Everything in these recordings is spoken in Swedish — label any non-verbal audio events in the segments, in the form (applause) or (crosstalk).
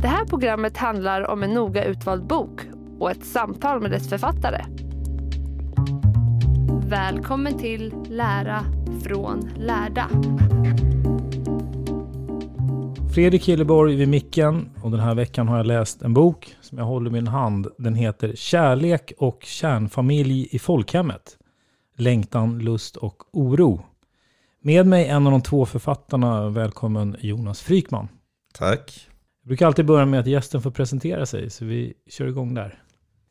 Det här programmet handlar om en noga utvald bok och ett samtal med dess författare. Välkommen till Lära från lärda. Fredrik Hilleborg vid micken och den här veckan har jag läst en bok som jag håller i min hand. Den heter Kärlek och kärnfamilj i folkhemmet. Längtan, lust och oro. Med mig en av de två författarna. Välkommen Jonas Frykman. Tack. Jag brukar alltid börja med att gästen får presentera sig, så vi kör igång där.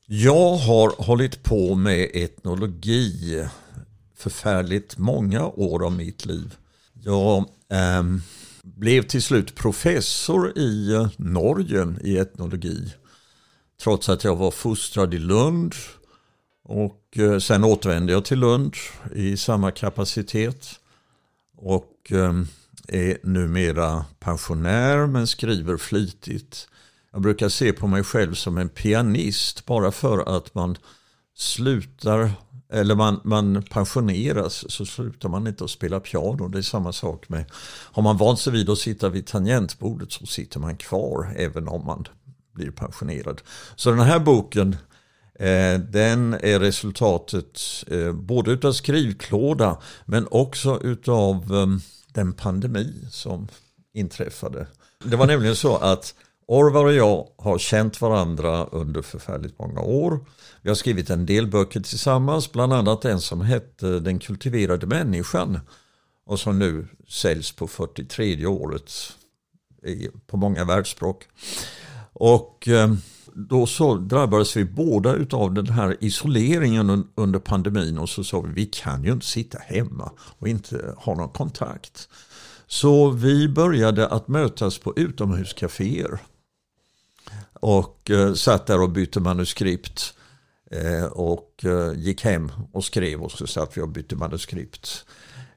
Jag har hållit på med etnologi förfärligt många år av mitt liv. Jag eh, blev till slut professor i Norge i etnologi. Trots att jag var fostrad i Lund. Och eh, sen återvände jag till Lund i samma kapacitet. Och eh, är numera pensionär men skriver flitigt. Jag brukar se på mig själv som en pianist bara för att man slutar eller man, man pensioneras så slutar man inte att spela piano. Det är samma sak med, har man vant sig vid att sitta vid tangentbordet så sitter man kvar även om man blir pensionerad. Så den här boken eh, den är resultatet eh, både utav skrivklåda men också utav eh, den pandemi som inträffade. Det var nämligen så att Orvar och jag har känt varandra under förfärligt många år. Vi har skrivit en del böcker tillsammans, bland annat en som hette Den kultiverade människan och som nu säljs på 43 året på många världsspråk. Och eh, då så drabbades vi båda av den här isoleringen under pandemin och så sa vi vi kan ju inte sitta hemma och inte ha någon kontakt. Så vi började att mötas på utomhuscaféer. Och eh, satt där och bytte manuskript. Eh, och eh, gick hem och skrev och så satt vi och bytte manuskript.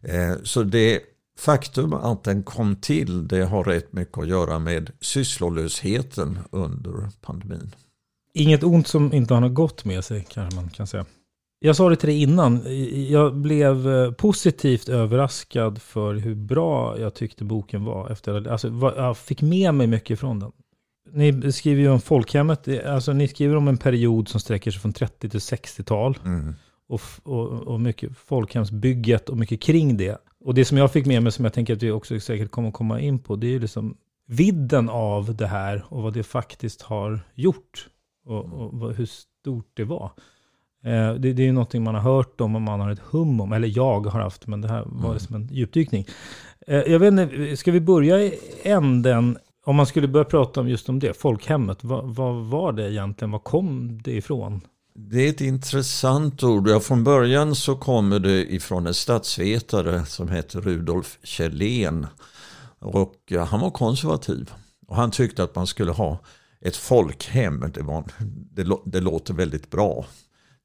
Eh, så det faktum att den kom till det har rätt mycket att göra med sysslolösheten under pandemin. Inget ont som inte har något gott med sig kanske man kan säga. Jag sa det till dig innan. Jag blev eh, positivt överraskad för hur bra jag tyckte boken var. Efter, alltså, jag fick med mig mycket från den. Ni skriver ju om folkhemmet. Alltså, ni skriver om en period som sträcker sig från 30 till 60-tal. Mm. Och, och, och mycket folkhemsbygget och mycket kring det. Och det som jag fick med mig, som jag tänker att vi också säkert kommer komma in på, det är ju liksom vidden av det här och vad det faktiskt har gjort. Och, och hur stort det var. Eh, det, det, är ju någonting man har hört om och man har ett hum om, eller jag har haft, men det här var mm. som en djupdykning. Eh, jag vet inte, ska vi börja i änden, om man skulle börja prata om just om det, folkhemmet, vad, vad var det egentligen, var kom det ifrån? Det är ett intressant ord. Ja, från början så kommer det ifrån en statsvetare som heter Rudolf Kjellén. Och ja, han var konservativ. Och han tyckte att man skulle ha ett folkhem. Det, var, det, det låter väldigt bra.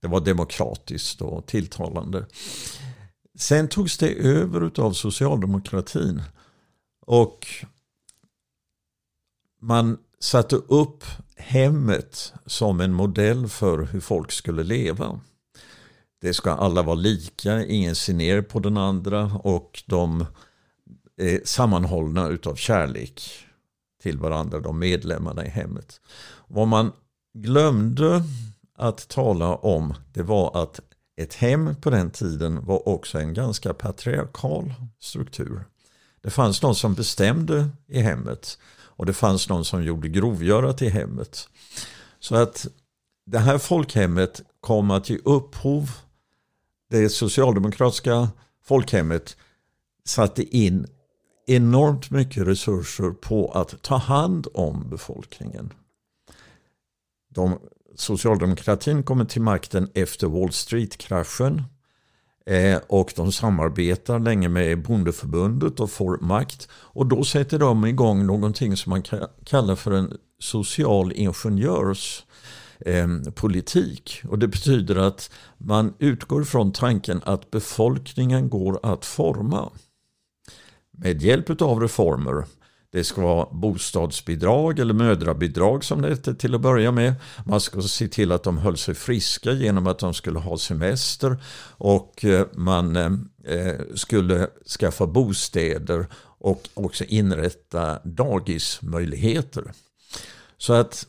Det var demokratiskt och tilltalande. sen togs det över av socialdemokratin. Och man satte upp hemmet som en modell för hur folk skulle leva. Det ska alla vara lika, ingen ser ner på den andra och de är sammanhållna utav kärlek till varandra, de medlemmarna i hemmet. Vad man glömde att tala om det var att ett hem på den tiden var också en ganska patriarkal struktur. Det fanns någon som bestämde i hemmet och det fanns någon som gjorde grovgörat i hemmet. Så att det här folkhemmet kom att ge upphov, det socialdemokratiska folkhemmet satte in enormt mycket resurser på att ta hand om befolkningen. De, socialdemokratin kommer till makten efter Wall Street-kraschen eh, och de samarbetar länge med bondeförbundet och får makt. Och då sätter de igång någonting som man kallar för en social ingenjörspolitik. Eh, och det betyder att man utgår från tanken att befolkningen går att forma med hjälp av reformer. Det ska vara bostadsbidrag eller mödrabidrag som det hette till att börja med. Man ska se till att de höll sig friska genom att de skulle ha semester och eh, man eh, skulle skaffa bostäder och också inrätta dagismöjligheter. Så att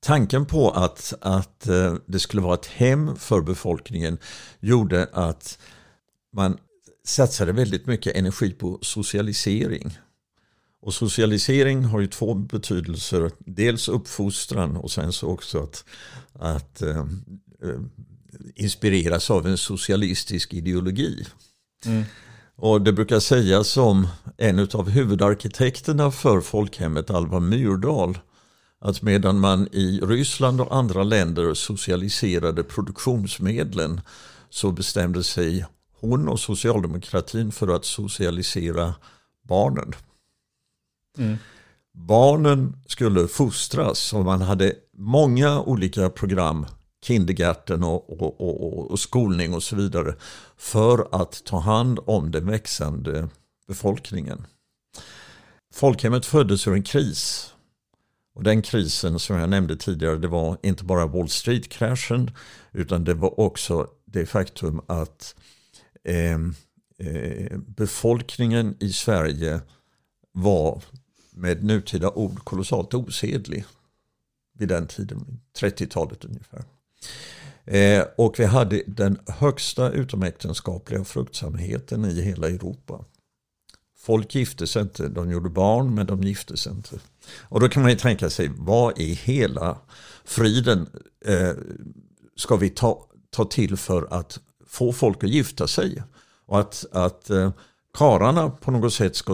tanken på att, att eh, det skulle vara ett hem för befolkningen gjorde att man satsade väldigt mycket energi på socialisering. Och socialisering har ju två betydelser. Dels uppfostran och sen så också att, att eh, eh inspireras av en socialistisk ideologi. Mm. Och det brukar sägas om en av huvudarkitekterna för folkhemmet, Alva Myrdal, att medan man i Ryssland och andra länder socialiserade produktionsmedlen så bestämde sig hon och socialdemokratin för att socialisera barnen. Mm. Barnen skulle fostras och man hade många olika program, kindergarten och, och, och, och, skolning och så vidare, för att ta hand om den växande befolkningen. Folkhemmet föddes ur en kris. Och den krisen som jag nämnde tidigare, det var inte bara Wall Street-kraschen, utan det var också det faktum att eh, eh, befolkningen i Sverige var med nutida ord kolossalt osedlig vid den tiden, 30-talet ungefär. Eh, och vi hade den högsta utomäktenskapliga fruktsamheten i hela Europa. Folk gifte sig inte, de gjorde barn men de gifte sig inte. Och då kan man ju tänka sig, vad i hela friden eh, ska vi ta, ta till för att få folk att gifta sig? Och att, att eh, kararna på något sätt ska,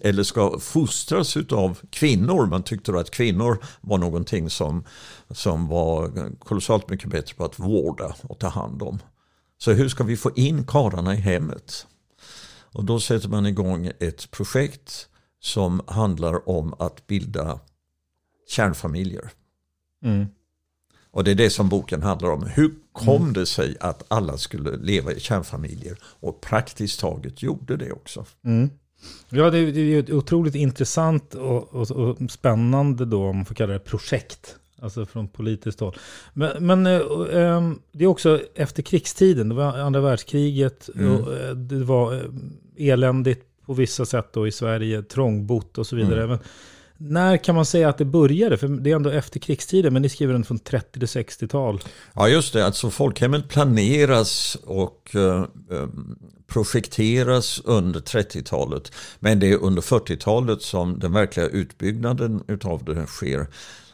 eller ska fostras av kvinnor. Man tyckte då att kvinnor var någonting som, som var kolossalt mycket bättre på att vårda och ta hand om. Så hur ska vi få in kararna i hemmet? Och då sätter man igång ett projekt som handlar om att bilda kärnfamiljer. Mm. Och det är det som boken handlar om. Hur kom mm. det sig att alla skulle leva i kärnfamiljer? Och praktiskt taget gjorde det också. Mm. Ja, det är, ett otroligt intressant och, och, och, spännande då, om man får kalla det projekt. Alltså från politiskt håll. Men, men äh, det är också efter krigstiden, det var andra världskriget. Mm. Och, äh, det var äh, eländigt på vissa sätt då i Sverige, trångbott och så vidare. Mm. Men, när kan man säga att det började? För det är ändå efter krigstiden, men ni skriver den från 30 till 60-tal. Ja, just det. Alltså folkhemmet planeras och eh, eh projekteras under 30-talet. Men det är under 40-talet som den verkliga utbyggnaden utav det sker.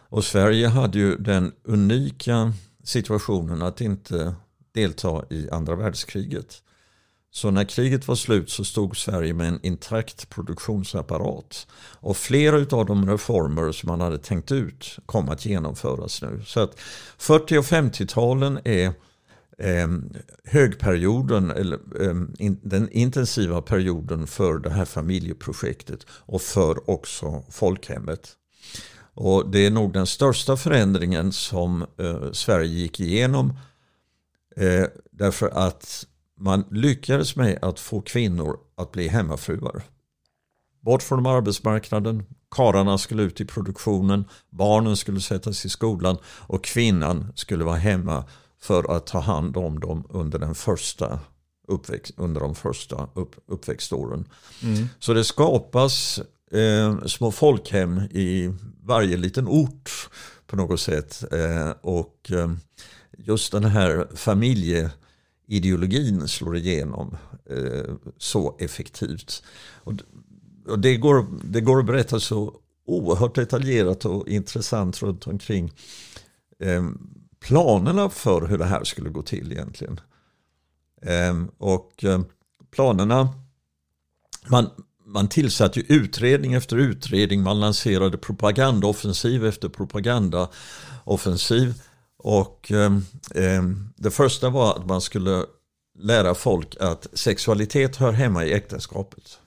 Och Sverige hade ju den unika situationen att inte delta i andra världskriget. Så när kriget var slut så stod Sverige med en intakt produktionsapparat. Och flera av de reformer som man hade tänkt ut kom att genomföras nu. Så att 40 och 50-talen är eh, högperioden, eller eh, in, den intensiva perioden för det här familjeprojektet och för också folkhemmet. Och det är nog den största förändringen som eh, Sverige gick igenom. Eh, därför att man lyckades med att få kvinnor att bli hemmafruar. Bort från arbetsmarknaden, kararna skulle ut i produktionen, barnen skulle sättas i skolan och kvinnan skulle vara hemma för att ta hand om dem under, den första uppväxt, under de första upp, uppväxtåren. Mm. Så det skapas eh, små folkhem i varje liten ort på något sätt. Eh, och eh, just den här ideologin slår igenom eh, så effektivt. Och, och det, går, det går att berätta så oerhört detaljerat och intressant runt omkring eh, planerna för hur det här skulle gå till egentligen. Eh, och eh, planerna, man, man tillsatte ju utredning efter utredning, man lanserade propagandaoffensiv efter propagandaoffensiv. Och eh, det första var att man skulle lära folk att sexualitet hör hemma i äktenskapet.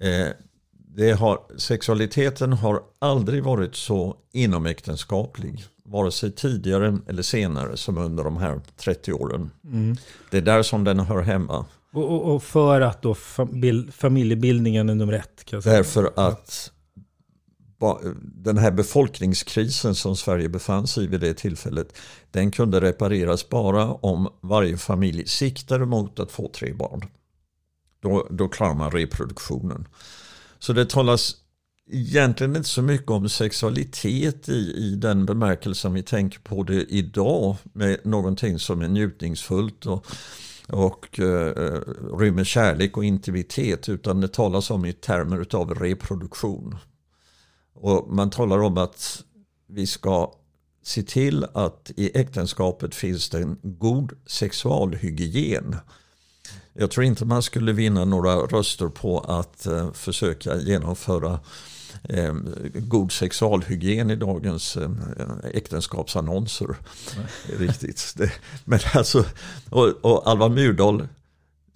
Eh, det har, sexualiteten har aldrig varit så inomäktenskaplig. Vare sig tidigare eller senare som under de här 30 åren. Mm. Det är där som den hör hemma. Och, och, och för att då familjebildningen är nummer ett? Därför att den här befolkningskrisen som Sverige befann sig i vid det tillfället. Den kunde repareras bara om varje familj siktade mot att få tre barn. Då, då klarar man reproduktionen. Så det talas egentligen inte så mycket om sexualitet i, i den bemärkelsen vi tänker på det idag med någonting som är njutningsfullt och, och uh, rymmer kärlek och intimitet utan det talas om i termer av reproduktion. Och man talar om att vi ska se till att i äktenskapet finns det en god sexualhygien. Jag tror inte man skulle vinna några röster på att eh, försöka genomföra eh, god sexualhygien i dagens eh, äktenskapsannonser. Nej. Riktigt. Det, men alltså, och, och Alva Myrdal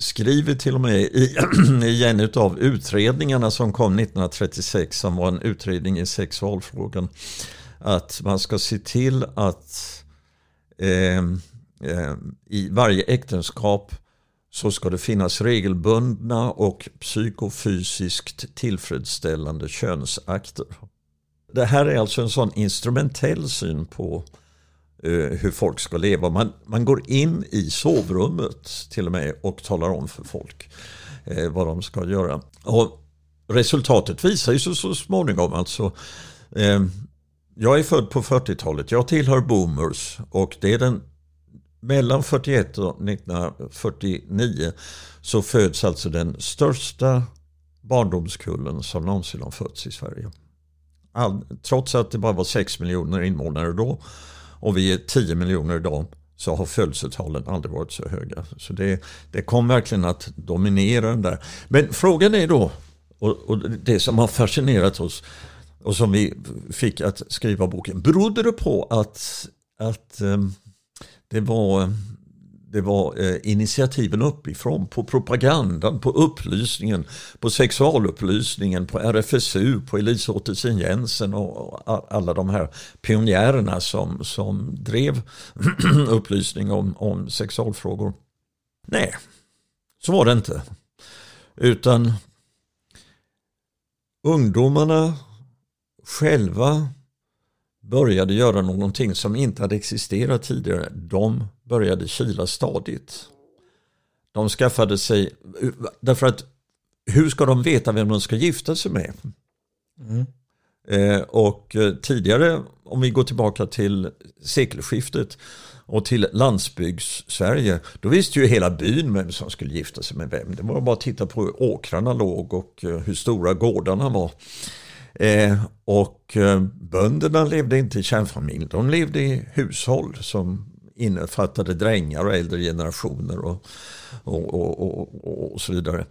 skriver till och med i, (clears throat) i en av utredningarna som kom 1936 som var en utredning i sexualfrågan att man ska se till att eh, eh, i varje äktenskap så ska det finnas regelbundna och psykofysiskt tillfredsställande könsakter. Det här är alltså en sån instrumentell syn på Eh, hur folk ska leva. Man, man går in i sovrummet till och med och talar om för folk eh, vad de ska göra. Och resultatet visar ju så, så småningom alltså. Eh, jag är född på 40-talet, jag tillhör boomers och det är den mellan 41 och 1949 så föds alltså den största barndomskullen som någonsin har fötts i Sverige. All, trots att det bara var 6 miljoner invånare då och vi är 10 miljoner idag så har födelsetalen aldrig varit så höga. Så det, det kom verkligen att dominera den där. Men frågan är då, och, och det som har fascinerat oss och som vi fick att skriva boken, berodde det på att, att um, det var, det var eh, initiativen uppifrån på propagandan, på upplysningen, på sexualupplysningen, på RFSU, på Elise Ottesen Jensen och alla de här pionjärerna som, som drev (clears throat) upplysning om, om sexualfrågor. Nej, så var det inte. Utan ungdomarna själva började göra någonting som inte hade existerat tidigare. De började kila stadigt. De skaffade sig, därför att hur ska de veta vem de ska gifta sig med? Mm. Eh, och tidigare, om vi går tillbaka till sekelskiftet och till landsbygds-Sverige, då visste ju hela byn vem som skulle gifta sig med vem. Det var bara att titta på hur åkrarna låg och eh, hur stora gårdarna var. Eh, och eh, bönderna levde inte i kärnfamilj, de levde i hushåll som innefattade drängar och äldre generationer och, och, och, och så vidare.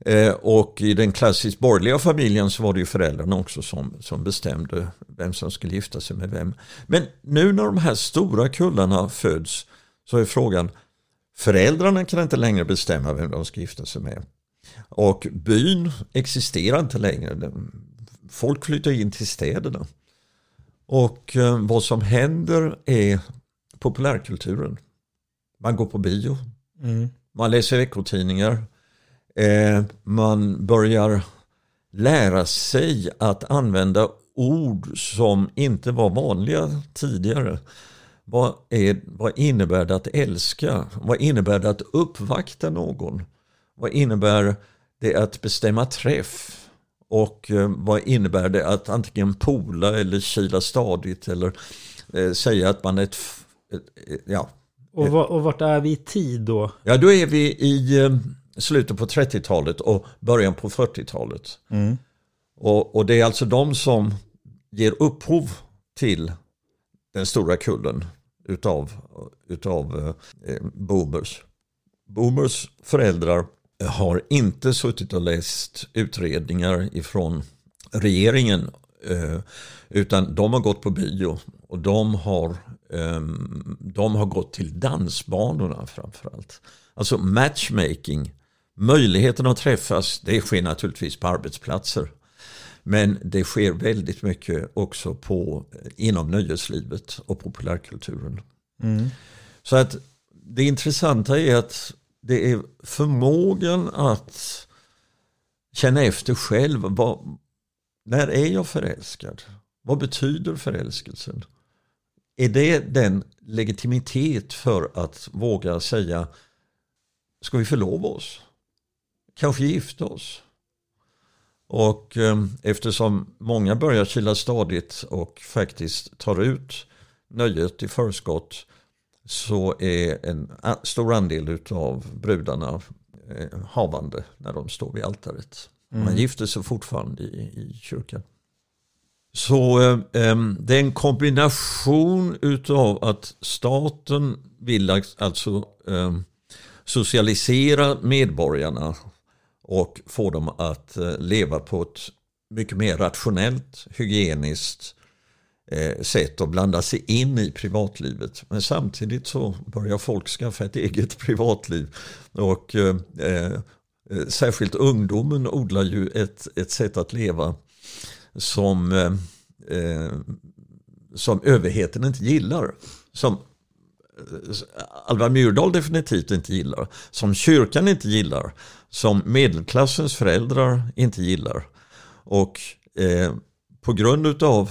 Eh, och i den klassiskt borgerliga familjen så var det ju föräldrarna också som, som bestämde vem som skulle gifta sig med vem. Men nu när de här stora kullarna föds så är frågan, föräldrarna kan inte längre bestämma vem de ska gifta sig med. Och byn existerar inte längre folk flyttar in till städerna. Och eh, vad som händer är populärkulturen. Man går på bio, Mm. Man läser veckotidningar. Eh, man börjar lära sig att använda ord som inte var vanliga tidigare. Vad, är, vad innebär det att älska? Vad innebär det att uppvakta någon? Vad innebär det att bestämma träff? Och eh, vad innebär det att antingen pola eller kila stadigt eller eh, säga att man är ett, ja. Och, va, och vart är vi i tid då? ja, då är vi i eh, slutet på 30-talet och början på 40-talet. Och, och det är alltså de som ger upphov till den stora kullen utav, utav eh, boomers. Boomers föräldrar har inte suttit och läst utredningar ifrån regeringen eh, utan de har gått på bio och de har, eh, de har gått till dansbanorna framförallt. Alltså matchmaking, möjligheten att träffas, det sker naturligtvis på arbetsplatser. Men det sker väldigt mycket också på, inom nöjeslivet och populärkulturen. Så att det intressanta är att det är förmågan att känna efter själv. Vad, när är jag förälskad? Vad betyder förälskelsen? Är det den legitimitet för att våga säga ska vi förlova oss? Kanske gifta oss? Och eh, eftersom många börjar kila stadigt och faktiskt tar ut nöjet i förskott så är en stor andel av brudarna eh, havande när de står vid altaret. Man gifter sig fortfarande i, i kyrkan. Så eh, det är en kombination utav att staten vill alltså eh, socialisera medborgarna och få dem att eh, leva på ett mycket mer rationellt, hygieniskt eh, sätt och blanda sig in i privatlivet. Men samtidigt så börjar folk skaffa ett eget privatliv. Och eh, eh, särskilt ungdomen odlar ju ett, ett sätt att leva som, eh, eh, som överheten inte gillar. Som eh, Alva Myrdal definitivt inte gillar. Som kyrkan inte gillar. Som medelklassens föräldrar inte gillar. Och eh, på grund av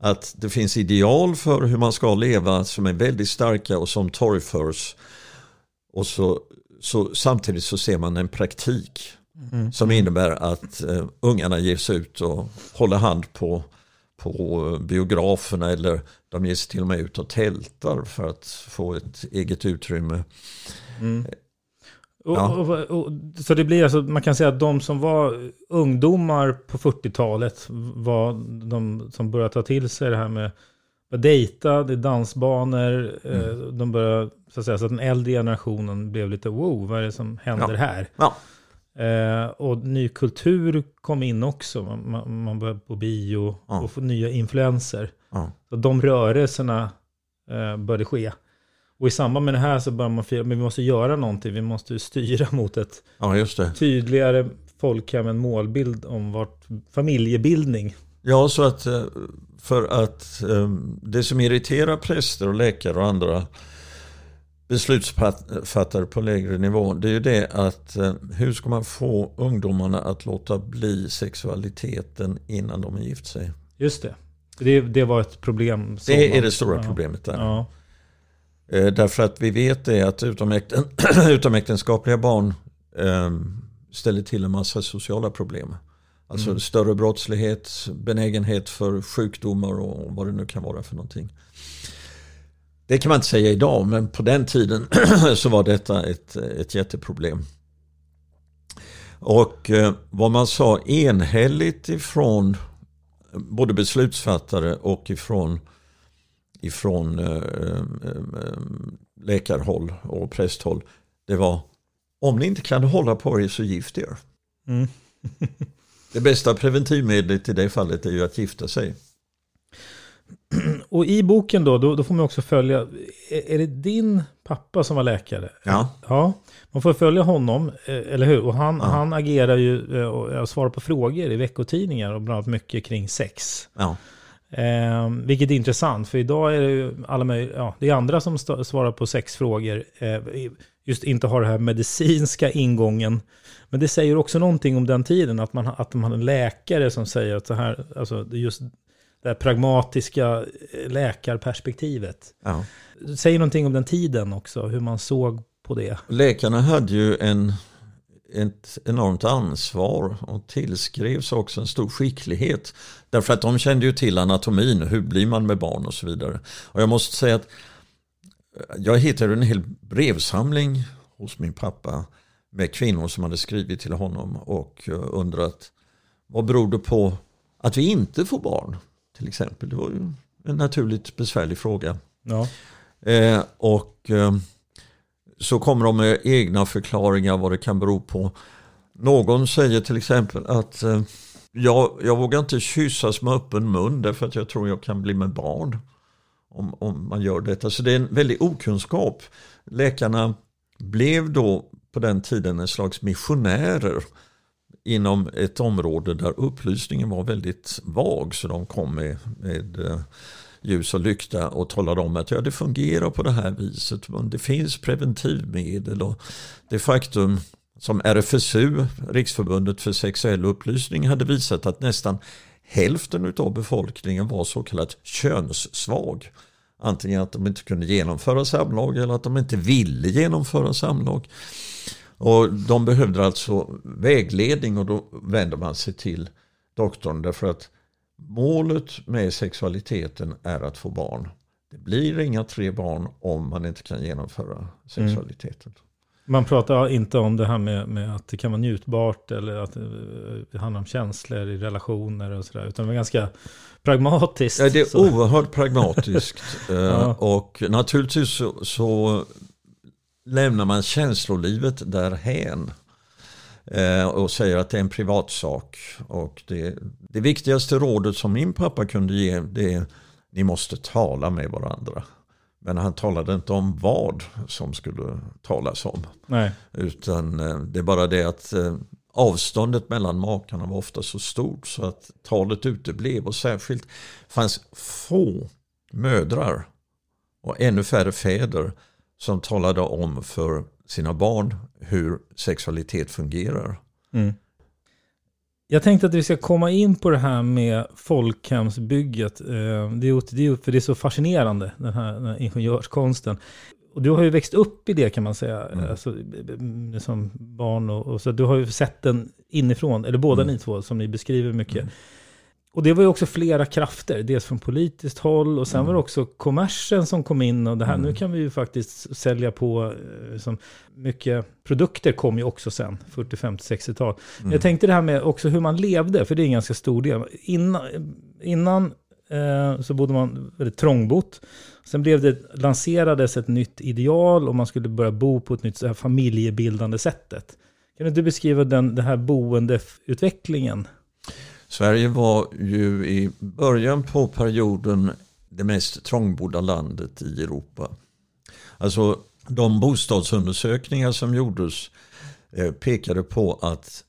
att det finns ideal för hur man ska leva som är väldigt starka och som torgförs. Och så, så, samtidigt så ser man en praktik som innebär att eh, ungarna ger sig ut och håller hand på, på eh, biograferna eller de ger sig till och med ut och tältar för att få ett eget utrymme. Och, Ja. och, och, så det blir alltså, man kan säga att de som var ungdomar på 40-talet var de som började ta till sig det här med att dejta, det är dansbanor, eh, de började, så att säga, så att den äldre generationen blev lite wow, vad är det som händer Ja. här? Ja, Eh, och ny kultur kom in också, man, man, man började på bio Ja. och få nya influenser. ja, Så de rörelserna eh, började ske. Och i samband med det här så började man fira, men vi måste göra någonting, vi måste styra (laughs) mot ett ja tydligare folkhem, en målbild om vart familjebildning. Ja, så att eh, för att eh, det som irriterar präster och läkare och andra beslutsfattare på lägre nivå det är ju det att eh, hur ska man få ungdomarna att låta bli sexualiteten innan de är gift sig? Just det. Det, det var ett problem. Det är man- det stora ja. problemet där. Ja. Eh, Därför att vi vet det att utomäkten, (clears throat) utomäktenskapliga barn eh, ställer till en massa sociala problem. Alltså större brottslighet, benägenhet för sjukdomar och vad det nu kan vara för någonting. Det kan man inte säga idag men på den tiden (clears throat) så var detta ett, ett jätteproblem. Och eh, vad man sa enhälligt ifrån både beslutsfattare och ifrån ifrån eh, eh, läkarhåll och prästhåll. Det var om ni inte kan hålla på er så gift er. Mm. (laughs) det bästa preventivmedlet i det fallet är ju att gifta sig. (clears throat) Och i boken då, då, då får man också följa, är, är det din pappa som var läkare? Ja. Ja, man får följa honom, eh, eller hur? Och han, han agerar ju eh, och svarar på frågor i veckotidningar och bland annat mycket kring sex. Ja. Eh, vilket är intressant, för idag är det ju alla möjliga, ja, det är andra som svarar på sexfrågor. Eh, just inte har den här medicinska ingången. Men det säger också någonting om den tiden, att man, att man har en läkare som säger att så här, alltså just det här pragmatiska läkarperspektivet. Ja. Säger någonting om den tiden också, hur man såg på det. Läkarna hade ju en, ett enormt ansvar och tillskrevs också en stor skicklighet. Därför att de kände ju till anatomin, hur blir man med barn och så vidare. Och jag måste säga att jag hittade en hel brevsamling hos min pappa med kvinnor som hade skrivit till honom och undrat vad beror det på att vi inte får barn? Till exempel. Det var ju en naturligt besvärlig fråga. Ja. Eh, och eh, så kommer de med egna förklaringar vad det kan bero på. Någon säger till exempel att eh, jag, jag vågar inte kyssas med öppen mun därför att jag tror jag kan bli med barn. Om, om man gör detta. Så det är en väldig okunskap. Läkarna blev då på den tiden en slags missionärer inom ett område där upplysningen var väldigt vag. Så de kom med, med eh, ljus och lykta och talade om att ja, det fungerar på det här viset. Det finns preventivmedel och det faktum som RFSU, Riksförbundet för sexuell upplysning, hade visat att nästan hälften av befolkningen var så kallat könssvag. Antingen att de inte kunde genomföra samlag eller att de inte ville genomföra samlag. Och de behövde alltså vägledning och då vänder man sig till doktorn därför att målet med sexualiteten är att få barn. Det blir inga tre barn om man inte kan genomföra sexualiteten. Mm. Man pratar inte om det här med, med, att det kan vara njutbart eller att det handlar om känslor i relationer och sådär. Utan det är ganska pragmatiskt. Ja, det är så. oerhört pragmatiskt. (laughs) ja. Eh, och naturligtvis så, så lämnar man känslolivet därhän eh, och säger att det är en privatsak. Och det, det viktigaste rådet som min pappa kunde ge det är ni måste tala med varandra. Men han talade inte om vad som skulle talas om. Nej. Utan eh, det är bara det att eh, avståndet mellan makarna var ofta så stort så att talet uteblev. Och särskilt fanns få mödrar och ännu färre fäder som talade om för sina barn hur sexualitet fungerar. Mm. Jag tänkte att vi ska komma in på det här med folkhemsbygget. Eh, det är, för det är så fascinerande, den här, den här ingenjörskonsten. Och du har ju växt upp i det kan man säga, mm. alltså, som barn. Och, och, så du har ju sett den inifrån, eller båda mm. ni två som ni beskriver mycket. Mm. Och det var ju också flera krafter, dels från politiskt håll och sen mm. var det också kommersen som kom in och det här, mm. nu kan vi ju faktiskt sälja på, eh, som mycket produkter kom ju också sen, 40, 50, 60-tal. Mm. Jag tänkte det här med också hur man levde, för det är en ganska stor del. Innan, innan eh, så bodde man väldigt trångbott. Sen blev det, lanserades ett nytt ideal och man skulle börja bo på ett nytt så här familjebildande sättet. Kan du beskriva den, den här boendeutvecklingen? Sverige var ju i början på perioden det mest trångbodda landet i Europa. Alltså de bostadsundersökningar som gjordes eh, pekade på att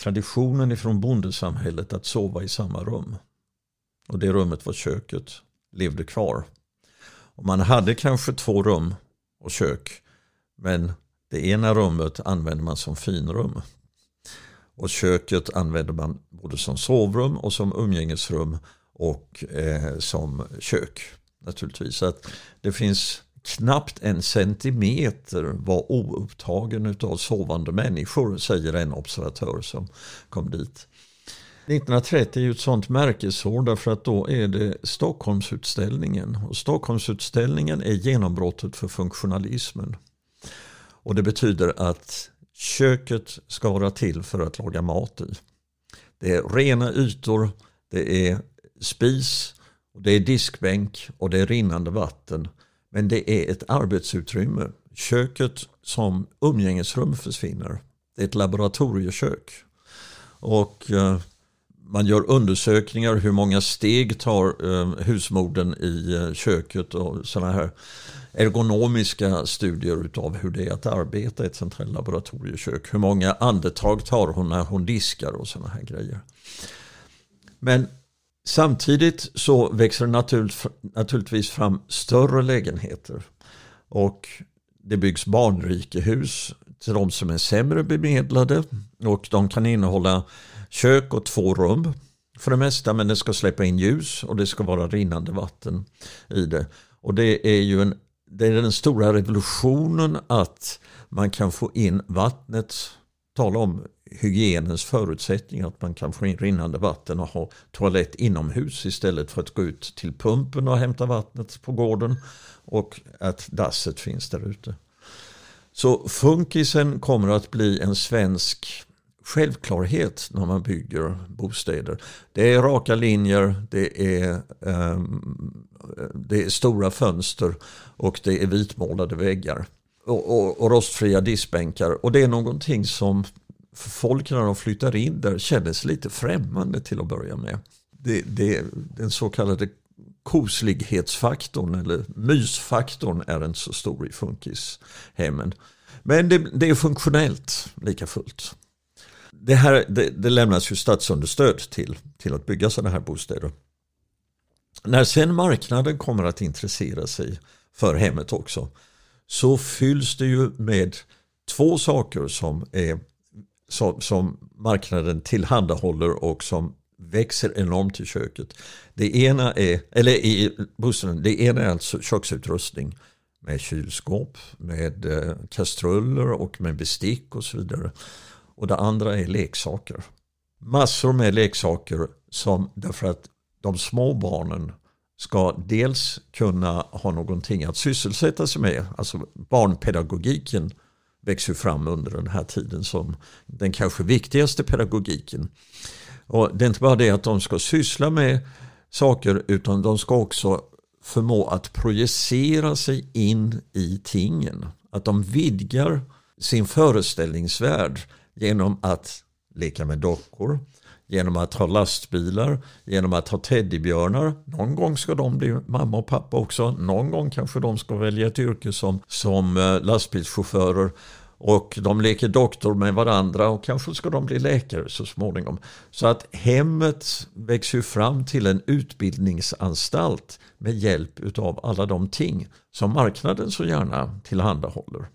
traditionen ifrån bondesamhället att sova i samma rum och det rummet var köket levde kvar. Och man hade kanske två rum och kök men det ena rummet använde man som finrum. Och köket använder man både som sovrum och som umgängesrum och eh, som kök. Naturligtvis. Så att det finns knappt en centimeter var oupptagen av sovande människor, säger en observatör som kom dit. 1930 är ju ett sånt märkesår därför att då är det Stockholmsutställningen. Och Stockholmsutställningen är genombrottet för funktionalismen. Och det betyder att Köket ska vara till för att laga mat i. Det är rena ytor, det är spis, det är diskbänk och det är rinnande vatten. Men det är ett arbetsutrymme. Köket som umgängesrum försvinner. Det är ett laboratoriekök. Och eh, man gör undersökningar hur många steg tar eh, husmorden i eh, köket och sådana här ergonomiska studier av hur det är att arbeta i ett sånt här laboratoriekök. Hur många andetag tar hon när hon diskar och sådana här grejer. Men Samtidigt så växer det naturligtvis fram större lägenheter. Och det byggs barnrikehus till de som är sämre bemedlade. Och de kan innehålla kök och två rum för det mesta. Men det ska släppa in ljus och det ska vara rinnande vatten i det. Och det är ju en, det är den stora revolutionen att man kan få in vattnet. Tala om hygienens förutsättning. att man kan få in rinnande vatten och ha toalett inomhus istället för att gå ut till pumpen och hämta vattnet på gården och att dasset finns där ute. Så funkisen kommer att bli en svensk självklarhet när man bygger bostäder. Det är raka linjer, det är, um, det är stora fönster och det är vitmålade väggar. Och, och, och rostfria diskbänkar. Och det är någonting som folk när de flyttar in där känner sig lite främmande till att börja med. Det, det, den så kallade koslighetsfaktorn eller mysfaktorn är inte så stor i funkishemmen. Men det, det är funktionellt lika fullt. Det, här, det, det lämnas ju statsunderstöd till, till att bygga sådana här bostäder. När sen marknaden kommer att intressera sig för hemmet också så fylls det ju med två saker som, är, som, som marknaden tillhandahåller och som växer enormt i köket. Det ena är, eller i bostaden, det ena är alltså köksutrustning med kylskåp, med eh, kastruller och med bestick och så vidare. Och det andra är leksaker. Massor med leksaker som därför att de små barnen ska dels kunna ha någonting att sysselsätta sig med. Alltså barnpedagogiken växer fram under den här tiden som den kanske viktigaste pedagogiken. Och det är inte bara det att de ska syssla med saker utan de ska också förmå att projicera sig in i tingen. Att de vidgar sin föreställningsvärld genom att leka med dockor, genom att ha lastbilar, genom att ha teddybjörnar. Någon gång ska de bli mamma och pappa också. Någon gång kanske de ska välja ett yrke som, som eh, lastbilschaufförer. Och de leker doktor med varandra och kanske ska de bli läkare så småningom. Så att hemmet växer fram till en utbildningsanstalt med hjälp av alla de ting som marknaden så gärna tillhandahåller.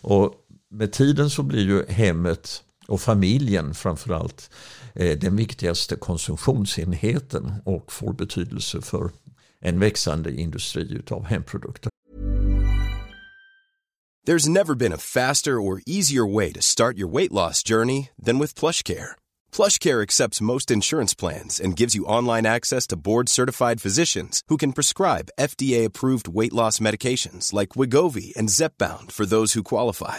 Och med tiden så blir ju hemmet och familjen framförallt eh, den viktigaste konsumtionsenheten och får betydelse för en växande industri av hemprodukter. There's never been a faster or easier way to start your weight loss journey than with PlushCare. PlushCare accepts most insurance plans and gives you online access to board-certified physicians who can prescribe FDA-approved weight loss medications like Wigovi and Zepbound for those who qualify.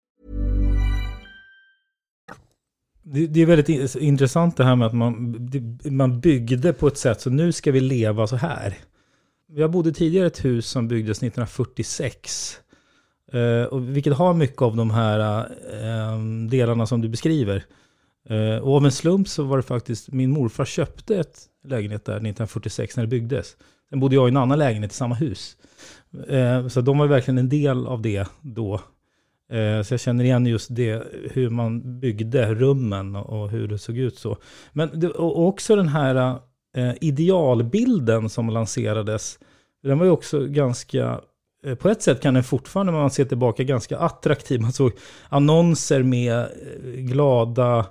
Det, det, är väldigt intressant det här med att man, man byggde på ett sätt så nu ska vi leva så här. Jag bodde tidigare i ett hus som byggdes 1946. Eh, och vilket har mycket av de här eh, delarna som du beskriver. Eh, och av en slump så var det faktiskt, min morfar köpte ett lägenhet där 1946 när det byggdes. Sen bodde jag i en annan lägenhet i samma hus. Eh, så de var verkligen en del av det då. Eh, så jag känner igen just det, hur man byggde rummen och hur det såg ut så. Men och också den här, eh, idealbilden som lanserades, den var ju också ganska, eh, på ett sätt kan den fortfarande, när man ser tillbaka, ganska attraktiv. Man såg annonser med glada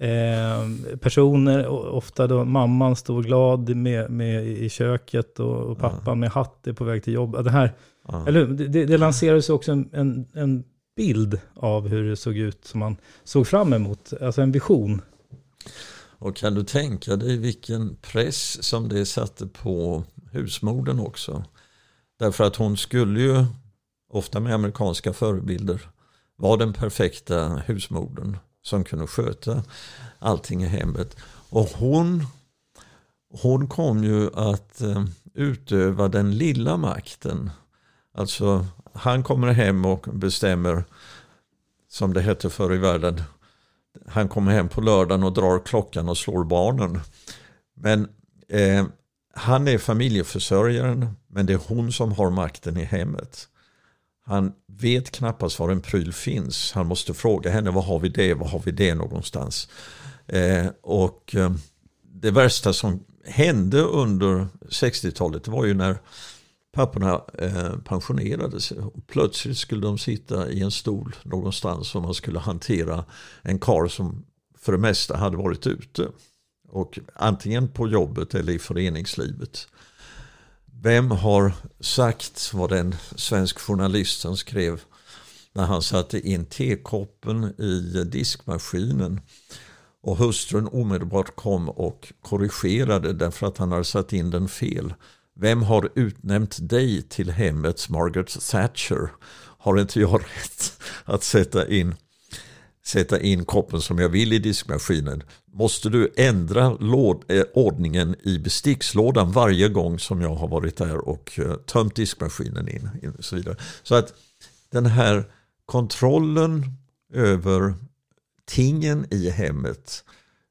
eh, personer, ofta då mamman stod glad med, med i köket och, och pappan ja. med hatt är på väg till jobb. Det, här, ja. eller, det, det lanserades också en, en, en bild av hur det såg ut som man såg fram emot, alltså en vision. Och kan du tänka dig vilken press som det satte på husmodern också? Därför att hon skulle ju, ofta med amerikanska förebilder, vara den perfekta husmodern som kunde sköta allting i hemmet. Och hon, hon kom ju att eh, utöva den lilla makten. Alltså han kommer hem och bestämmer, som det hette förr i världen, han kommer hem på lördagen och drar klockan och slår barnen. Men eh, han är familjeförsörjaren, men det är hon som har makten i hemmet. Han vet knappast var en pryl finns. Han måste fråga henne, var har vi det, var har vi det någonstans? Eh, och eh, det värsta som hände under 60-talet var ju när papporna eh, pensionerade sig. Plötsligt skulle de sitta i en stol någonstans och man skulle hantera en kar som för det mesta hade varit ute. Och antingen på jobbet eller i föreningslivet. Vem har sagt vad den svensk journalisten skrev när han satte in tekoppen i diskmaskinen och hustrun omedelbart kom och korrigerade därför att han hade satt in den fel. Vem har utnämnt dig till hemmets Margaret Thatcher? Har inte jag (laughs) rätt att sätta in, sätta in koppen som jag vill i diskmaskinen? Måste du ändra låd, eh, ordningen i bestickslådan varje gång som jag har varit där och eh, tömt diskmaskinen in, in och så vidare. Så att den här kontrollen över tingen i hemmet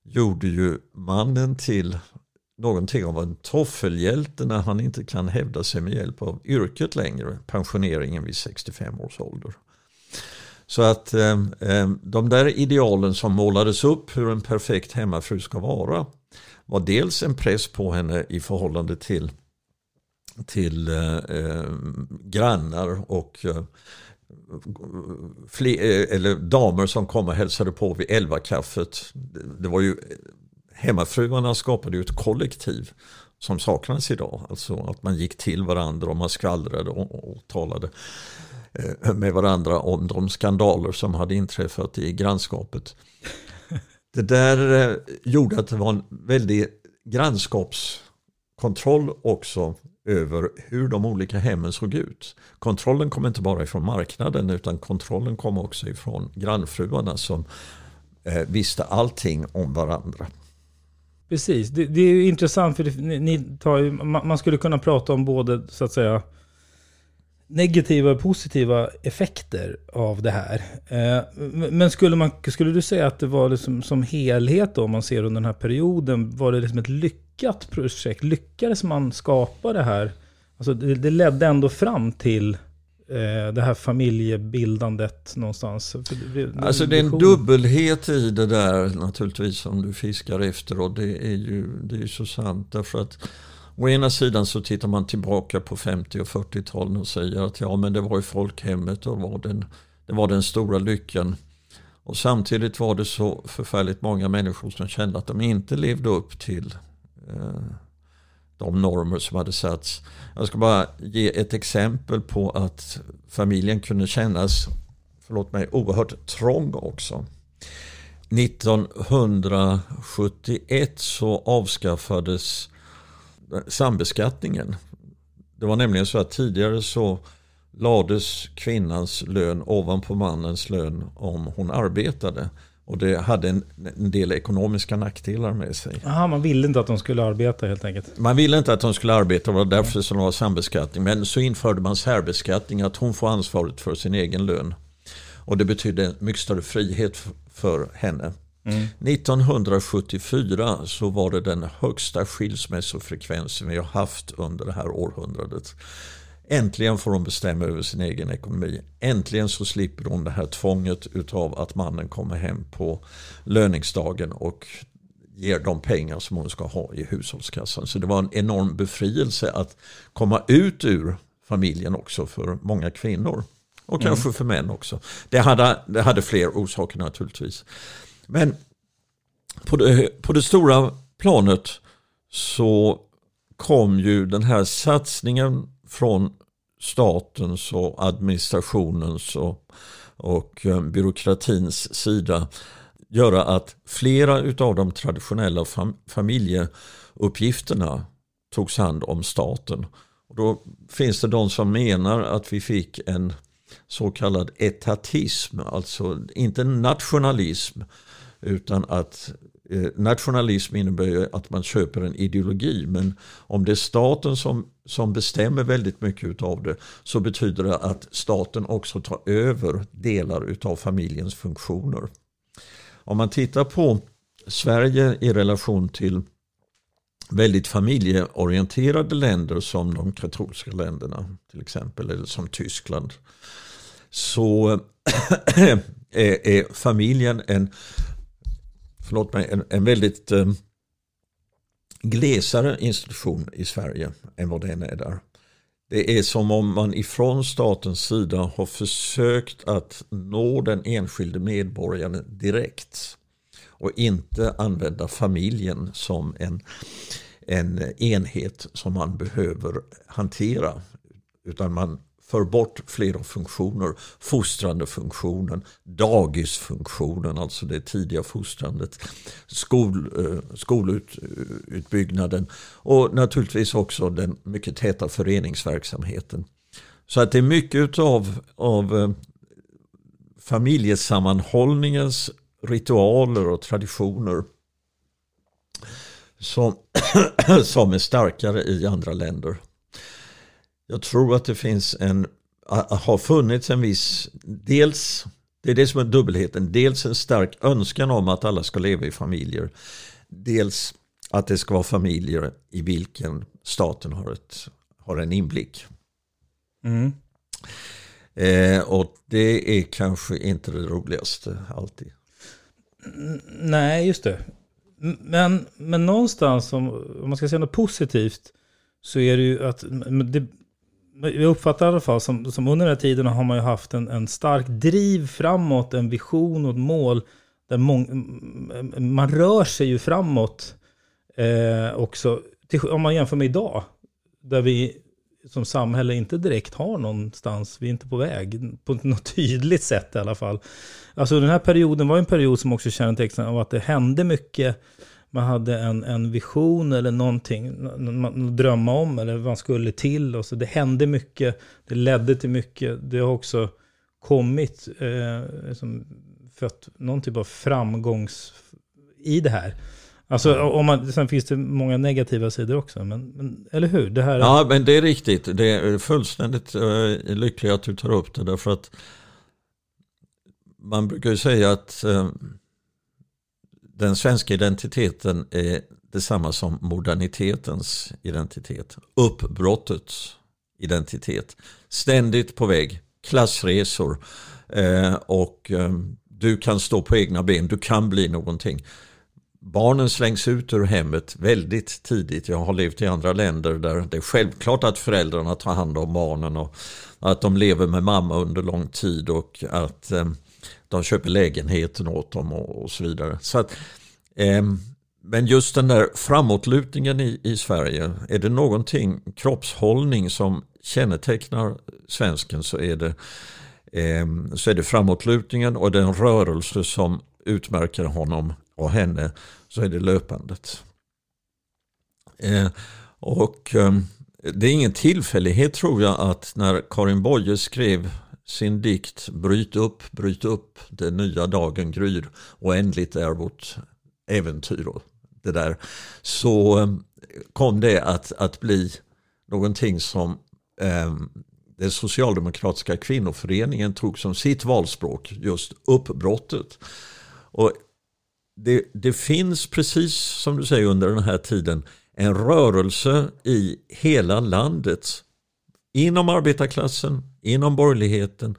gjorde ju mannen till någonting av en toffelhjälte när han inte kan hävda sig med hjälp av yrket längre, pensioneringen vid 65 års ålder. Så att eh, eh, de där idealen som målades upp hur en perfekt hemmafru ska vara var dels en press på henne i förhållande till, till eh, eh grannar och eh, fler, eh, eller damer som kom och hälsade på vid elva kaffet. Det var ju hemmafruarna skapade ju ett kollektiv som saknas idag. Alltså att man gick till varandra och man skvallrade och, och talade eh, med varandra om de skandaler som hade inträffat i grannskapet. Det där eh, gjorde att det var en väldig grannskapskontroll också över hur de olika hemmen såg ut. Kontrollen kom inte bara ifrån marknaden utan kontrollen kom också ifrån grannfruarna som eh, visste allting om varandra. Precis, det, det, är intressant för det, ni, ni tar ju, man skulle kunna prata om både så att säga negativa och positiva effekter av det här. Eh, men skulle, man, skulle du säga att det var liksom, som helhet då, om man ser under den här perioden, var det liksom ett lyckat projekt? Lyckades man skapa det här? Alltså det, det ledde ändå fram till eh, det här familjebildandet någonstans? Alltså det är en dubbelhet i det där naturligtvis som du fiskar efter och det är ju, det är så sant därför att Å ena sidan så tittar man tillbaka på 50 och 40-talen och säger att ja men det var ju folkhemmet och var den, det var den stora lyckan. Och samtidigt var det så förfärligt många människor som kände att de inte levde upp till eh, de normer som hade satts. Jag ska bara ge ett exempel på att familjen kunde kännas, förlåt mig, oerhört trång också. 1971 så avskaffades sambeskattningen. Det var nämligen så att tidigare så lades kvinnans lön ovanpå mannens lön om hon arbetade. Och det hade en, en del ekonomiska nackdelar med sig. Aha, man ville inte att de skulle arbeta helt enkelt? Man ville inte att de skulle arbeta, det var därför som det var sambeskattning. Men så införde man särbeskattning, att hon får ansvaret för sin egen lön. Och det betydde mycket större frihet för henne. 1974 mm. så var det den högsta skilsmässofrekvensen vi har haft under det här århundradet. Äntligen får hon bestämma över sin egen ekonomi. Äntligen så slipper hon det här tvånget utav att mannen kommer hem på löningsdagen och ger de pengar som hon ska ha i hushållskassan. Så det var en enorm befrielse att komma ut ur familjen också för många kvinnor. Och kanske mm. för män också. Det hade, det hade fler orsaker naturligtvis. Men på det, på det stora planet så kom ju den här satsningen från statens och administrationens och, och eh, byråkratins sida göra att flera av de traditionella fam familjeuppgifterna togs hand om staten. Och då finns det de som menar att vi fick en så kallad etatism, alltså inte nationalism utan att eh, nationalism innebär ju att man köper en ideologi men om det är staten som, som bestämmer väldigt mycket av det så betyder det att staten också tar över delar av familjens funktioner. Om man tittar på Sverige i relation till väldigt familjeorienterade länder som de katolska länderna till exempel eller som Tyskland så (clears throat) är, familjen en, förlåt mig, en, en väldigt eh, glesare institution i Sverige än vad den är där. Det är som om man ifrån statens sida har försökt att nå den enskilde medborgaren direkt och inte använda familjen som en, en enhet som man behöver hantera. Utan man för bort flera funktioner. Fostrande funktionen, dagisfunktionen, alltså det tidiga fostrandet, skol, eh, skolutbyggnaden och naturligtvis också den mycket täta föreningsverksamheten. Så att det är mycket av, av familjesammanhållningens ritualer och traditioner som, (clears throat) som är starkare i andra länder. Jag tror att det finns en, har funnits en viss, dels, det är det som är dubbelheten, dels en stark önskan om att alla ska leva i familjer. Dels att det ska vara familjer i vilken staten har, ett, har en inblick. Mm. Eh, och det är kanske inte det roligaste alltid. Nej, just det. Men, men någonstans, om, om man ska säga något positivt, så är det ju att det, jag uppfattar i alla fall som, som under den här tiden har man ju haft en, en stark driv framåt, en vision och ett mål. Där mång, man rör sig ju framåt eh, också. Till, om man jämför med idag, där vi som samhälle inte direkt har någonstans, vi är inte på väg, på något tydligt sätt i alla fall. Alltså den här perioden var en period som också kännetecknades av att det hände mycket man hade en, en vision eller någonting att drömma om eller vad man skulle till. Och så det hände mycket, det ledde till mycket. Det har också kommit, eh, som fött någon typ av framgångs i det här. Alltså, om man, sen finns det många negativa sidor också, men, men eller hur? Det här ja, men det är riktigt. Det är fullständigt uh, lyckligt att du tar upp det, därför att man brukar ju säga att uh, den svenska identiteten är detsamma som modernitetens identitet. Uppbrottets identitet. Ständigt på väg. Klassresor. Eh, och eh, du kan stå på egna ben. Du kan bli någonting. Barnen slängs ut ur hemmet väldigt tidigt. Jag har levt i andra länder där det är självklart att föräldrarna tar hand om barnen och att de lever med mamma under lång tid och att eh, de köper lägenheten åt dem och, och så vidare. Så att, eh, men just den där framåtlutningen i, i Sverige, är det någonting, kroppshållning som kännetecknar svensken så är det, eh, så är det framåtlutningen och den rörelse som utmärker honom och henne så är det löpandet. Eh, och eh, det är ingen tillfällighet tror jag att när Karin Boye skrev sin dikt Bryt upp, bryt upp, den nya dagen gryr, oändligt är vårt äventyr och det där. Så eh, kom det att, att bli någonting som eh, den socialdemokratiska kvinnoföreningen tog som sitt valspråk, just uppbrottet. Och det, det finns precis som du säger under den här tiden en rörelse i hela landet inom arbetarklassen, inom borgerligheten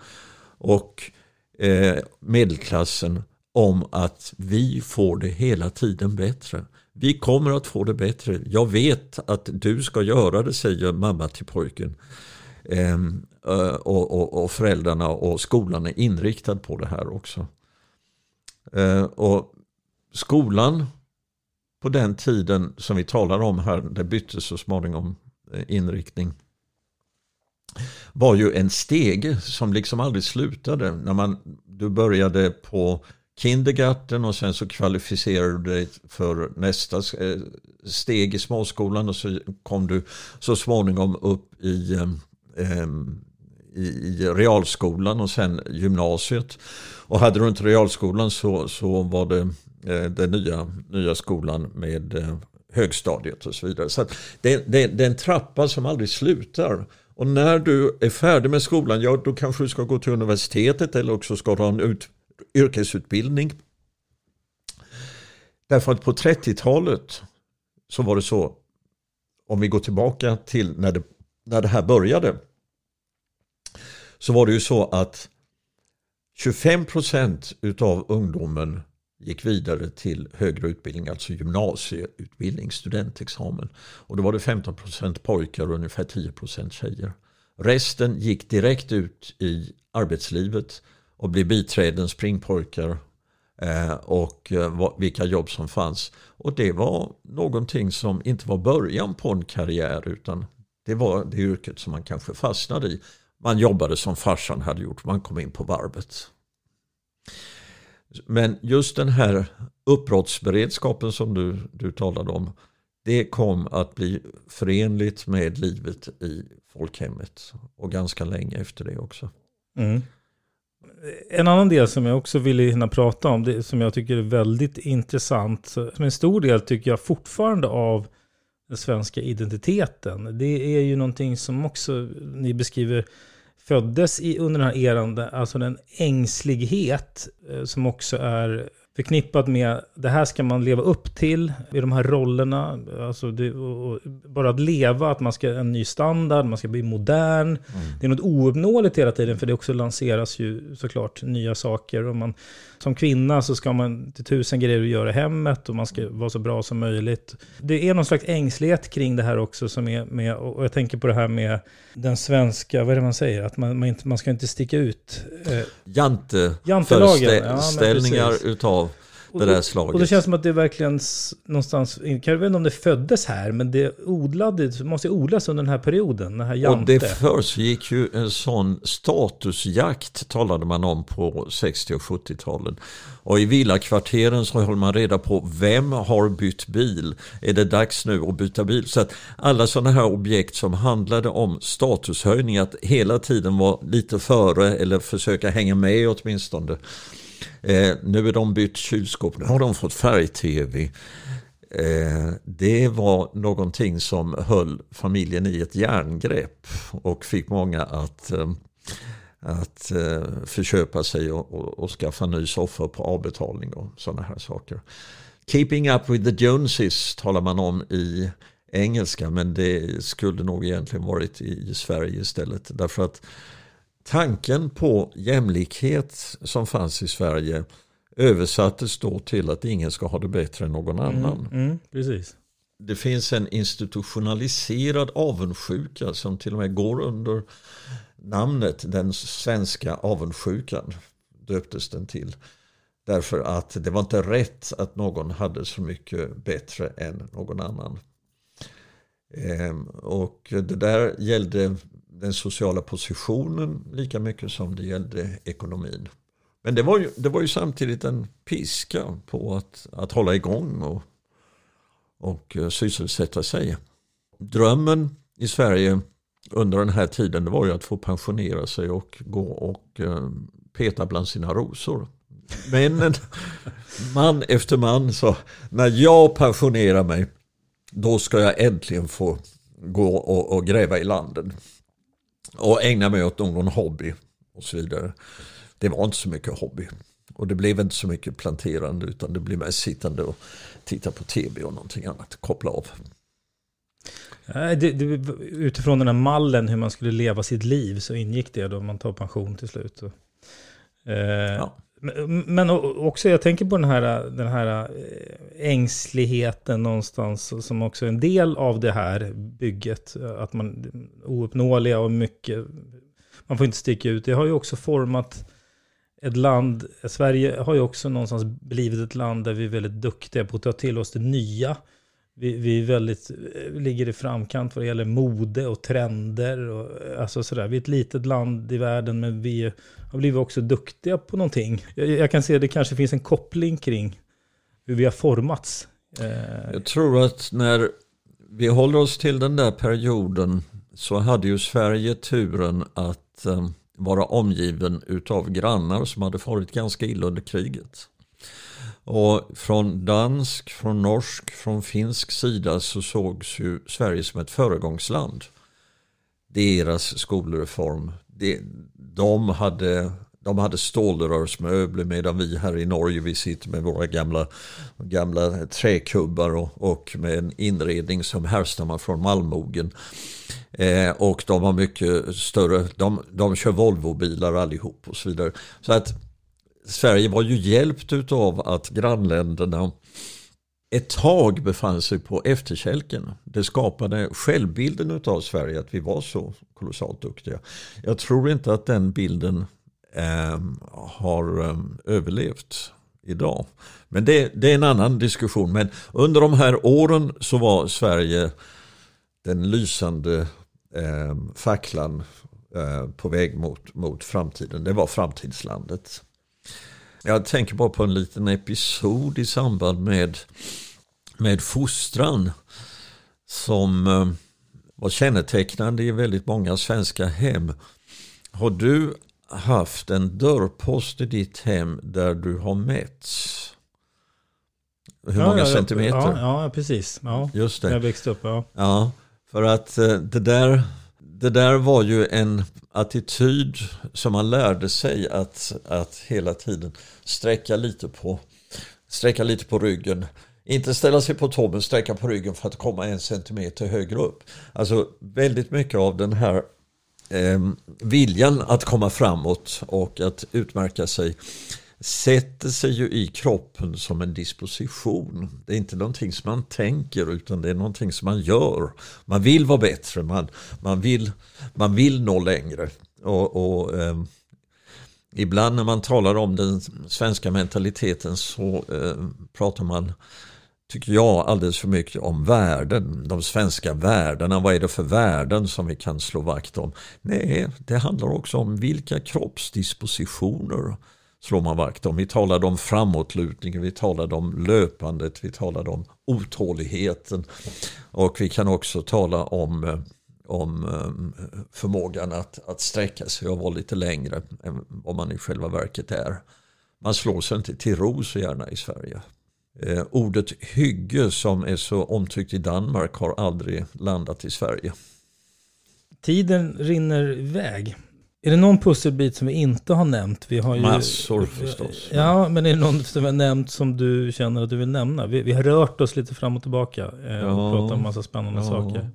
och eh, medelklassen om att vi får det hela tiden bättre. Vi kommer att få det bättre. Jag vet att du ska göra det, säger mamma till pojken. Ehm, eh, och, och, och, föräldrarna och skolan är inriktad på det här också. Ehm, och skolan på den tiden som vi talar om här, det bytte så småningom eh, inriktning var ju en stege som liksom aldrig slutade. När man, du började på kindergarten och sen så kvalificerade du dig för nästa eh, steg i småskolan och så kom du så småningom upp i, eh, i, i realskolan och sen gymnasiet. Och hade du inte realskolan så, så var det eh, den nya, nya skolan med högstadiet och så vidare. Så det, det, det är en trappa som aldrig slutar. Och när du är färdig med skolan, ja då kanske du ska gå till universitetet eller också ska du ha en ut, yrkesutbildning. Därför att på 30-talet så var det så, om vi går tillbaka till när det, när det här började, så var det ju så att 25 procent utav ungdomen gick vidare till högre utbildning, alltså gymnasieutbildning, studentexamen. Och då var det 15 procent pojkar och ungefär 10 procent tjejer. Resten gick direkt ut i arbetslivet och blev biträden, springpojkar eh, och eh, vilka jobb som fanns. Och det var någonting som inte var början på en karriär utan det var det yrket som man kanske fastnade i. Man jobbade som farsan hade gjort, man kom in på varvet. Men just den här uppbrottsberedskapen som du, du talade om, det kom att bli förenligt med livet i folkhemmet och ganska länge efter det också. Mm. En annan del som jag också ville hinna prata om, det, som jag tycker är väldigt intressant, som en stor del tycker jag fortfarande av den svenska identiteten. Det är ju någonting som också ni beskriver föddes i, under den här eran, alltså den ängslighet eh, som också är förknippat med det här ska man leva upp till i de här rollerna. Alltså det, bara att leva, att man ska en ny standard, man ska bli modern. Mm. Det är något ouppnåeligt hela tiden för det också lanseras ju såklart nya saker. Och man, som kvinna så ska man till tusen grejer göra i hemmet och man ska vara så bra som möjligt. Det är någon slags ängslighet kring det här också som är med, och jag tänker på det här med den svenska, vad är det man säger, att man, man, inte, man ska inte sticka ut. Eh, Jante, Jantelagen, ja, utav det där slaget. Och det känns som att det verkligen någonstans, jag vet inte om det föddes här, men det odlades, måste odlas under den här perioden, den här jante. Och det försiggick ju en sån statusjakt, talade man om på 60 och 70-talen. Och i villakvarteren så håller man reda på vem har bytt bil? Är det dags nu att byta bil? Så att alla sådana här objekt som handlade om statushöjning, att hela tiden vara lite före eller försöka hänga med åtminstone. Eh, nu är de bytt kylskåp, nu har de fått färg-tv. Eh, det var någonting som höll familjen i ett järngrepp och fick många att, eh, att eh, förköpa sig och, och, och skaffa ny soffa på avbetalning och sådana här saker. Keeping up with the Joneses talar man om i engelska men det skulle nog egentligen varit i Sverige istället. Därför att tanken på jämlikhet som fanns i Sverige översattes då till att ingen ska ha det bättre än någon mm, annan. Mm, mm, precis. Det finns en institutionaliserad avundsjuka som till och med går under namnet den svenska avundsjukan döptes den till. Därför att det var inte rätt att någon hade så mycket bättre än någon annan. Ehm, och det där gällde den sociala positionen lika mycket som det gällde ekonomin. Men det var ju, det var ju samtidigt en piska på att, att hålla igång och, och eh, sysselsätta sig. Drömmen i Sverige under den här tiden det var ju att få pensionera sig och gå och eh, peta bland sina rosor. Men (laughs) man efter man sa, när jag pensionerar mig, då ska jag äntligen få gå och, och gräva i landen och ägna mig åt någon hobby och så vidare. Det var inte så mycket hobby. Och det blev inte så mycket planterande utan det blev mest sittande och titta på tv och någonting annat. Koppla av. Det, det, utifrån den här mallen hur man skulle leva sitt liv så ingick det då man tar pension till slut. Eh, ja. Men, också, jag tänker på den här, den här eh, ängsligheten någonstans som också är en del av det här bygget. Att man ouppnåeliga och mycket, man får inte sticka ut. Det har ju också format ett land, Sverige har ju också någonstans blivit ett land där vi är väldigt duktiga på att ta till oss det nya. Vi, vi är väldigt, eh, ligger i framkant vad det gäller mode och trender. Och, eh, alltså sådär. Vi är ett litet land i världen men vi har blivit också duktiga på någonting. Jag, jag kan se att det kanske finns en koppling kring hur vi har formats. Eh. Jag tror att när vi håller oss till den där perioden så hade ju Sverige turen att vara omgiven utav grannar som hade farit ganska illa under kriget. Och från dansk, från norsk, från finsk sida så sågs ju Sverige som ett föregångsland. Deras skolreform, de hade, de hade stålrörsmöbler medan vi här i Norge vi sitter med våra gamla, gamla träkubbar och, och med en inredning som härstammar från Malmogen. Eh, och de har mycket större, de, de kör Volvobilar allihop och så vidare. Så att Sverige var ju hjälpt av att grannländerna ett tag befann sig på efterkälken. Det skapade självbilden av Sverige att vi var så kolossalt duktiga. Jag tror inte att den bilden eh, har eh, överlevt idag. Men det, det, är en annan diskussion. Men under de här åren så var Sverige den lysande eh, facklan eh, på väg mot, mot framtiden. Det var framtidslandet. Jag tänker bara på en liten episod i samband med, med fostran som eh, var kännetecknande i väldigt många svenska hem. Har du haft en dörrpost i ditt hem där du har mätts? Hur ja, många ja, centimeter? Ja, ja, precis. Ja, Just det. Jag växte upp, ja. Ja, för att eh, det där, det där var ju en attityd som man lärde sig att, att hela tiden sträcka lite på, sträcka lite på ryggen. Inte ställa sig på tå men sträcka på ryggen för att komma en centimeter högre upp. Alltså väldigt mycket av den här eh, viljan att komma framåt och att utmärka sig sätter sig ju i kroppen som en disposition. Det är inte någonting som man tänker utan det är någonting som man gör. Man vill vara bättre, man, man, vill, man vill nå längre. Och, och eh, Ibland när man talar om den svenska mentaliteten så eh, pratar man tycker jag alldeles för mycket om värden. De svenska värdena, vad är det för värden som vi kan slå vakt om? Nej, det handlar också om vilka kroppsdispositioner slår man vakt om. Vi talade om framåtlutningen, vi talade om löpandet, vi talade om otåligheten. Och vi kan också tala om, eh, om eh, förmågan att, att sträcka sig och vara lite längre än vad man i själva verket är. Man slår sig inte till ro så gärna i Sverige. Eh, ordet hygge som är så omtyckt i Danmark har aldrig landat i Sverige. Tiden rinner iväg. Är det någon pusselbit som vi inte har nämnt? Vi har ju, Massor förstås. Ja, men är det någon som vi har nämnt som du känner att du vill nämna? Vi, vi har rört oss lite fram och tillbaka eh, ja, och pratat om massa spännande ja. saker.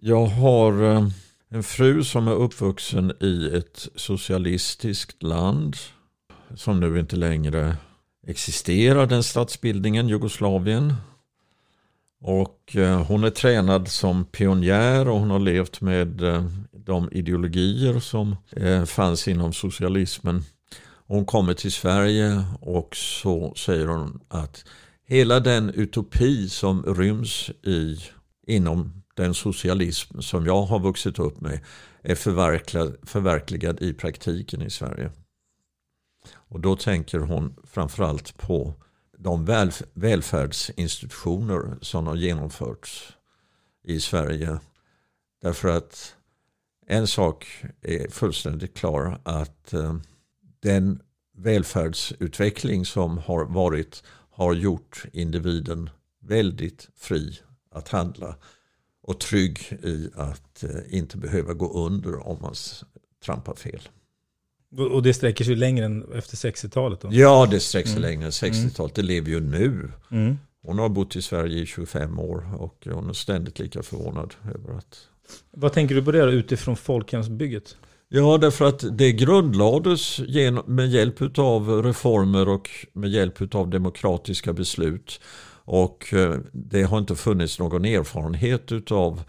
Jag har eh, en fru som är uppvuxen i ett socialistiskt land som nu inte längre existerar, den statsbildningen, Jugoslavien. Och eh, hon är tränad som pionjär och hon har levt med eh, de ideologier som eh, fanns inom socialismen. Hon kommer till Sverige och så säger hon att hela den utopi som ryms i, inom den socialism som jag har vuxit upp med är förverkligad, förverkligad i praktiken i Sverige. Och då tänker hon framförallt på de väl, välfärdsinstitutioner som har genomförts i Sverige. Därför att en sak är fullständigt klar att eh, den välfärdsutveckling som har varit har gjort individen väldigt fri att handla och trygg i att eh, inte behöva gå under om man trampar fel. Och det sträcker sig längre än efter 60-talet? Då? Ja, det sträcker sig mm. längre än 60-talet. Det lever ju nu. Mm. Hon har bott i Sverige i 25 år och hon är ständigt lika förvånad över att... Vad tänker du på det då, utifrån folkhemsbygget? Ja, därför att det grundlades med hjälp av reformer och med hjälp av demokratiska beslut. Och eh, det har inte funnits någon erfarenhet utav,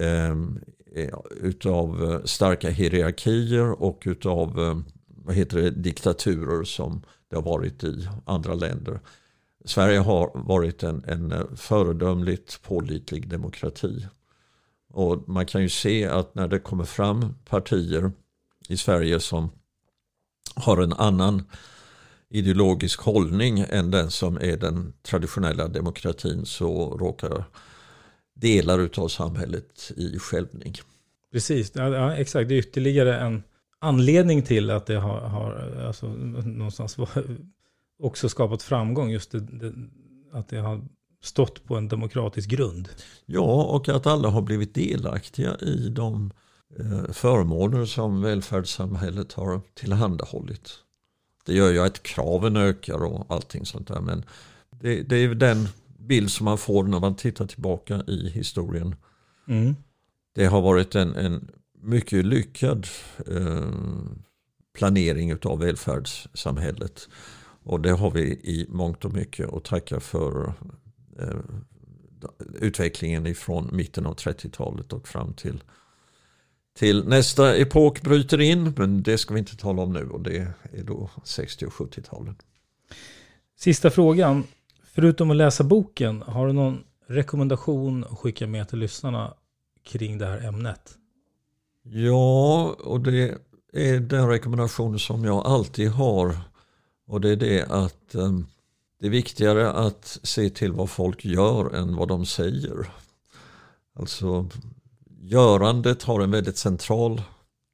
ehm, eh, utav eh, starka hierarkier och utav eh, vad heter det, diktaturer som det har varit i andra länder. Sverige har varit en, en föredömligt pålitlig demokrati. Och man kan ju se att när det kommer fram partier i Sverige som har en annan ideologisk hållning än den som är den traditionella demokratin så råkar delar av samhället i skälvning. Precis, ja, exakt. Det är ytterligare en anledning till att det har, har alltså, någonstans också skapat framgång. Just det, det, att det har stått på en demokratisk grund. Ja, och att alla har blivit delaktiga i de eh, förmåner som välfärdssamhället har tillhandahållit. Det gör ju att kraven ökar och allting sånt där. Men det, det är den bild som man får när man tittar tillbaka i historien. Mm. Det har varit en, en mycket lyckad eh, planering av välfärdssamhället. Och det har vi i mångt och mycket att tacka för utvecklingen ifrån mitten av 30-talet och fram till, till nästa epok bryter in. Men det ska vi inte tala om nu och det är då 60 och 70-talen. Sista frågan. Förutom att läsa boken, har du någon rekommendation att skicka med till lyssnarna kring det här ämnet? Ja, och det är den rekommendation som jag alltid har. Och det är det att um, det är viktigare att se till vad folk gör än vad de säger. Alltså görandet har en väldigt central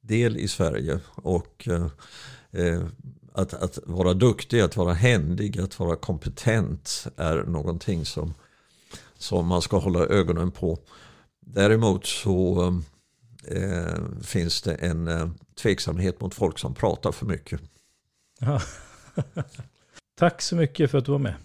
del i Sverige. Och eh, eh, att, att vara duktig, att vara händig, att vara kompetent är någonting som, som man ska hålla ögonen på. Däremot så eh, finns det en eh, tveksamhet mot folk som pratar för mycket. (laughs) Tack så mycket för att du var med.